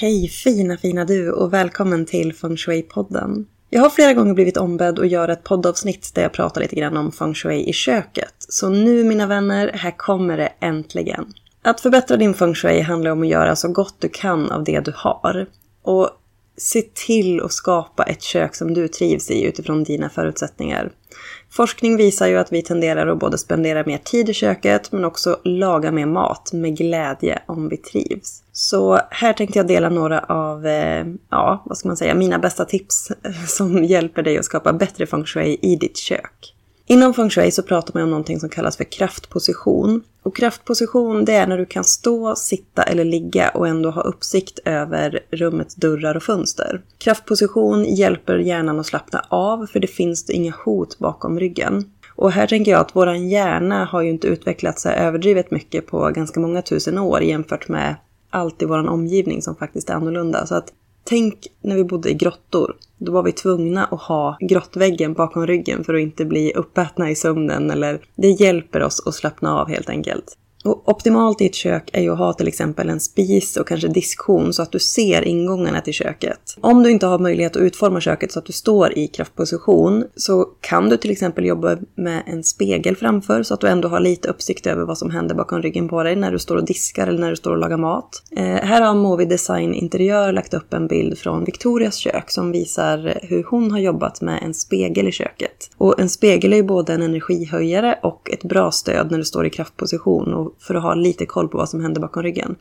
Hej fina fina du och välkommen till Feng Shui-podden. Jag har flera gånger blivit ombedd att göra ett poddavsnitt där jag pratar lite grann om Feng Shui i köket. Så nu mina vänner, här kommer det äntligen. Att förbättra din Feng Shui handlar om att göra så gott du kan av det du har. Och se till att skapa ett kök som du trivs i utifrån dina förutsättningar. Forskning visar ju att vi tenderar att både spendera mer tid i köket men också laga mer mat med glädje om vi trivs. Så här tänkte jag dela några av, eh, ja, vad ska man säga, mina bästa tips som hjälper dig att skapa bättre feng shui i ditt kök. Inom feng shui så pratar man om någonting som kallas för kraftposition. Och kraftposition det är när du kan stå, sitta eller ligga och ändå ha uppsikt över rummets dörrar och fönster. Kraftposition hjälper hjärnan att slappna av för det finns inga hot bakom ryggen. Och här tänker jag att våran hjärna har ju inte utvecklat sig överdrivet mycket på ganska många tusen år jämfört med allt i vår omgivning som faktiskt är annorlunda. Så att tänk när vi bodde i grottor. Då var vi tvungna att ha grottväggen bakom ryggen för att inte bli uppätna i sömnen. Eller det hjälper oss att slappna av helt enkelt. Och optimalt i ett kök är ju att ha till exempel en spis och kanske diskhon så att du ser ingångarna till köket. Om du inte har möjlighet att utforma köket så att du står i kraftposition så kan du till exempel jobba med en spegel framför så att du ändå har lite uppsikt över vad som händer bakom ryggen på dig när du står och diskar eller när du står och lagar mat. Eh, här har Movi Design Interiör lagt upp en bild från Victorias kök som visar hur hon har jobbat med en spegel i köket. Och en spegel är ju både en energihöjare och ett bra stöd när du står i kraftposition och för att ha lite koll på vad som händer bakom ryggen.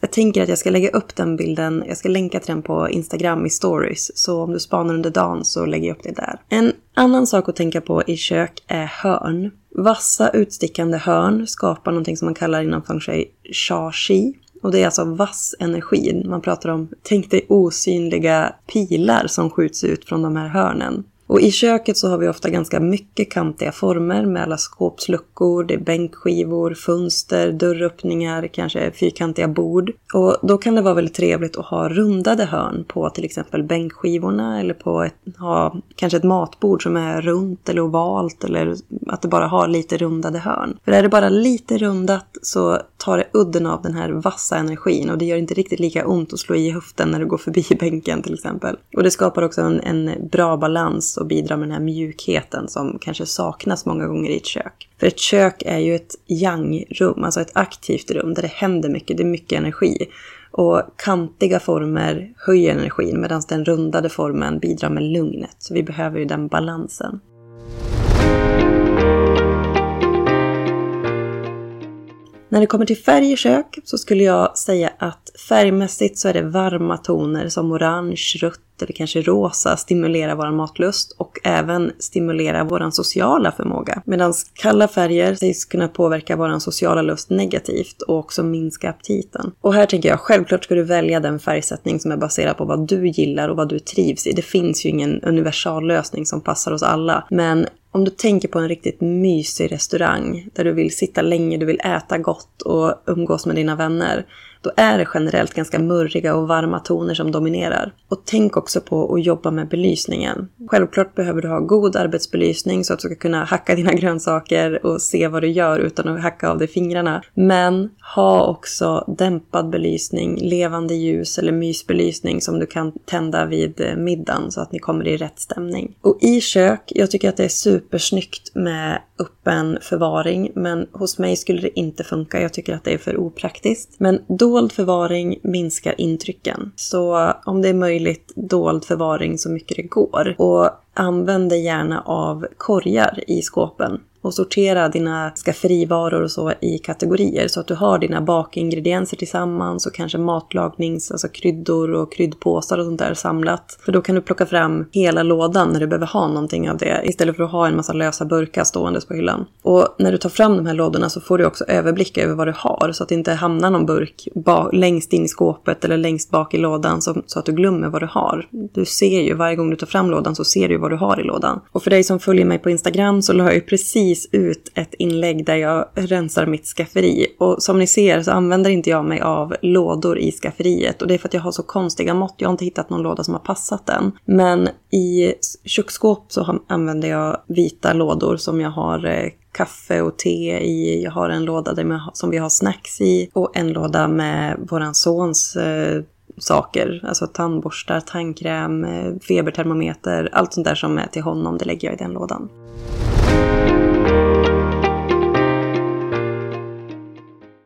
Jag tänker att jag ska lägga upp den bilden, jag ska länka till den på Instagram i stories. Så om du spanar under dagen så lägger jag upp det där. En annan sak att tänka på i kök är hörn. Vassa utstickande hörn skapar någonting som man kallar inom feng shui sha-shi. Och det är alltså vass energi. Man pratar om, tänk dig osynliga pilar som skjuts ut från de här hörnen. Och i köket så har vi ofta ganska mycket kantiga former med alla skåpsluckor, det är bänkskivor, fönster, dörröppningar, kanske fyrkantiga bord. Och då kan det vara väldigt trevligt att ha rundade hörn på till exempel bänkskivorna eller på ett, ha kanske ett matbord som är runt eller ovalt eller att det bara har lite rundade hörn. För är det bara lite rundat så tar det udden av den här vassa energin och det gör inte riktigt lika ont att slå i höften när du går förbi bänken till exempel. Och det skapar också en, en bra balans och bidra med den här mjukheten som kanske saknas många gånger i ett kök. För ett kök är ju ett yang-rum, alltså ett aktivt rum där det händer mycket, det är mycket energi. Och kantiga former höjer energin medan den rundade formen bidrar med lugnet. Så vi behöver ju den balansen. När det kommer till färg i kök så skulle jag säga att färgmässigt så är det varma toner som orange, rött eller kanske rosa stimulerar vår matlust och även stimulerar vår sociala förmåga. Medan kalla färger sägs kunna påverka vår sociala lust negativt och också minska aptiten. Och här tänker jag, självklart ska du välja den färgsättning som är baserad på vad du gillar och vad du trivs i. Det finns ju ingen universallösning som passar oss alla. Men om du tänker på en riktigt mysig restaurang där du vill sitta länge, du vill äta gott och umgås med dina vänner då är det generellt ganska murriga och varma toner som dominerar. Och tänk också på att jobba med belysningen. Självklart behöver du ha god arbetsbelysning så att du ska kunna hacka dina grönsaker och se vad du gör utan att hacka av dig fingrarna. Men ha också dämpad belysning, levande ljus eller mysbelysning som du kan tända vid eh, middagen så att ni kommer i rätt stämning. Och i kök, jag tycker att det är supersnyggt med öppen förvaring men hos mig skulle det inte funka. Jag tycker att det är för opraktiskt. Men dold förvaring minskar intrycken. Så om det är möjligt, dold förvaring så mycket det går. Och använd dig gärna av korgar i skåpen och sortera dina skafferivaror och så i kategorier så att du har dina bakingredienser tillsammans och kanske matlagnings, alltså kryddor och kryddpåsar och sånt där samlat. För då kan du plocka fram hela lådan när du behöver ha någonting av det istället för att ha en massa lösa burkar ståendes på hyllan. Och när du tar fram de här lådorna så får du också överblick över vad du har så att det inte hamnar någon burk längst in i skåpet eller längst bak i lådan så, så att du glömmer vad du har. Du ser ju varje gång du tar fram lådan så ser du vad du har i lådan. Och för dig som följer mig på Instagram så la jag ju precis precis ut ett inlägg där jag rensar mitt skafferi. Och som ni ser så använder inte jag mig av lådor i skafferiet. Och det är för att jag har så konstiga mått. Jag har inte hittat någon låda som har passat den. Men i köksskåp så använder jag vita lådor som jag har eh, kaffe och te i. Jag har en låda där som vi har snacks i. Och en låda med våran sons eh, saker. Alltså tandborstar, tandkräm, eh, febertermometer. Allt sånt där som är till honom, det lägger jag i den lådan.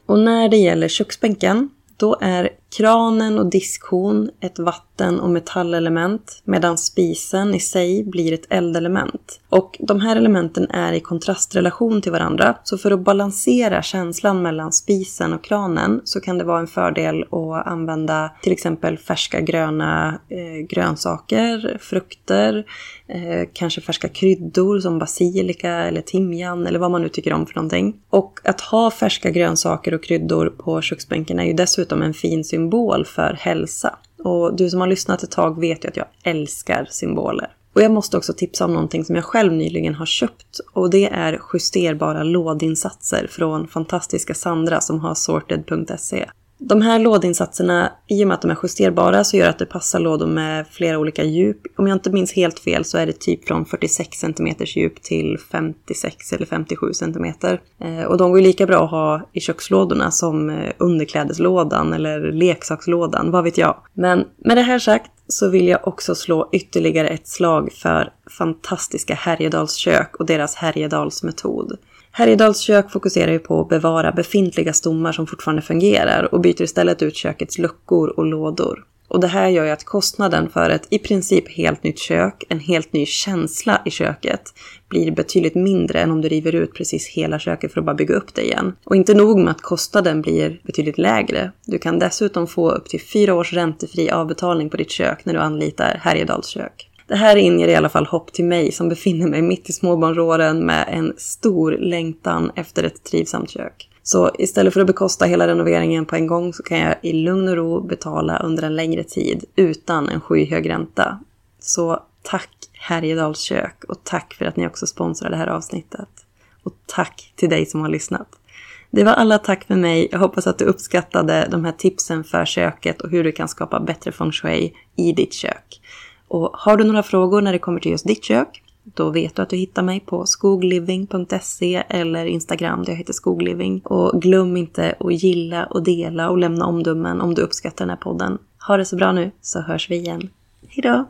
Och när det gäller köksbänken, då är kranen och diskhon ett vatten och metallelement medan spisen i sig blir ett eldelement. Och de här elementen är i kontrastrelation till varandra. Så för att balansera känslan mellan spisen och kranen så kan det vara en fördel att använda till exempel färska gröna eh, grönsaker, frukter, eh, kanske färska kryddor som basilika eller timjan eller vad man nu tycker om för någonting. Och att ha färska grönsaker och kryddor på köksbänken är ju dessutom en fin symbol symbol för hälsa. Och du som har lyssnat ett tag vet ju att jag älskar symboler. Och jag måste också tipsa om någonting som jag själv nyligen har köpt. Och det är justerbara lådinsatser från fantastiska Sandra som har sorted.se. De här lådinsatserna, i och med att de är justerbara, så gör att det passar lådor med flera olika djup. Om jag inte minns helt fel så är det typ från 46 cm djup till 56 eller 57 cm. Eh, och de går ju lika bra att ha i kökslådorna som eh, underklädeslådan eller leksakslådan, vad vet jag. Men med det här sagt så vill jag också slå ytterligare ett slag för fantastiska Härjedals kök och deras Härjedalsmetod. Härjedals kök fokuserar ju på att bevara befintliga stommar som fortfarande fungerar och byter istället ut kökets luckor och lådor. Och det här gör ju att kostnaden för ett i princip helt nytt kök, en helt ny känsla i köket, blir betydligt mindre än om du river ut precis hela köket för att bara bygga upp det igen. Och inte nog med att kostnaden blir betydligt lägre. Du kan dessutom få upp till fyra års räntefri avbetalning på ditt kök när du anlitar Härjedals kök. Det här inger i alla fall hopp till mig som befinner mig mitt i småbarnsåren med en stor längtan efter ett trivsamt kök. Så istället för att bekosta hela renoveringen på en gång så kan jag i lugn och ro betala under en längre tid utan en skyhög ränta. Så tack Härjedals kök och tack för att ni också sponsrar det här avsnittet. Och tack till dig som har lyssnat. Det var alla tack för mig. Jag hoppas att du uppskattade de här tipsen för köket och hur du kan skapa bättre feng shui i ditt kök. Och har du några frågor när det kommer till just ditt kök, då vet du att du hittar mig på skogliving.se eller Instagram där jag heter skogliving. Och glöm inte att gilla och dela och lämna omdömen om du uppskattar den här podden. Ha det så bra nu så hörs vi igen. Hejdå!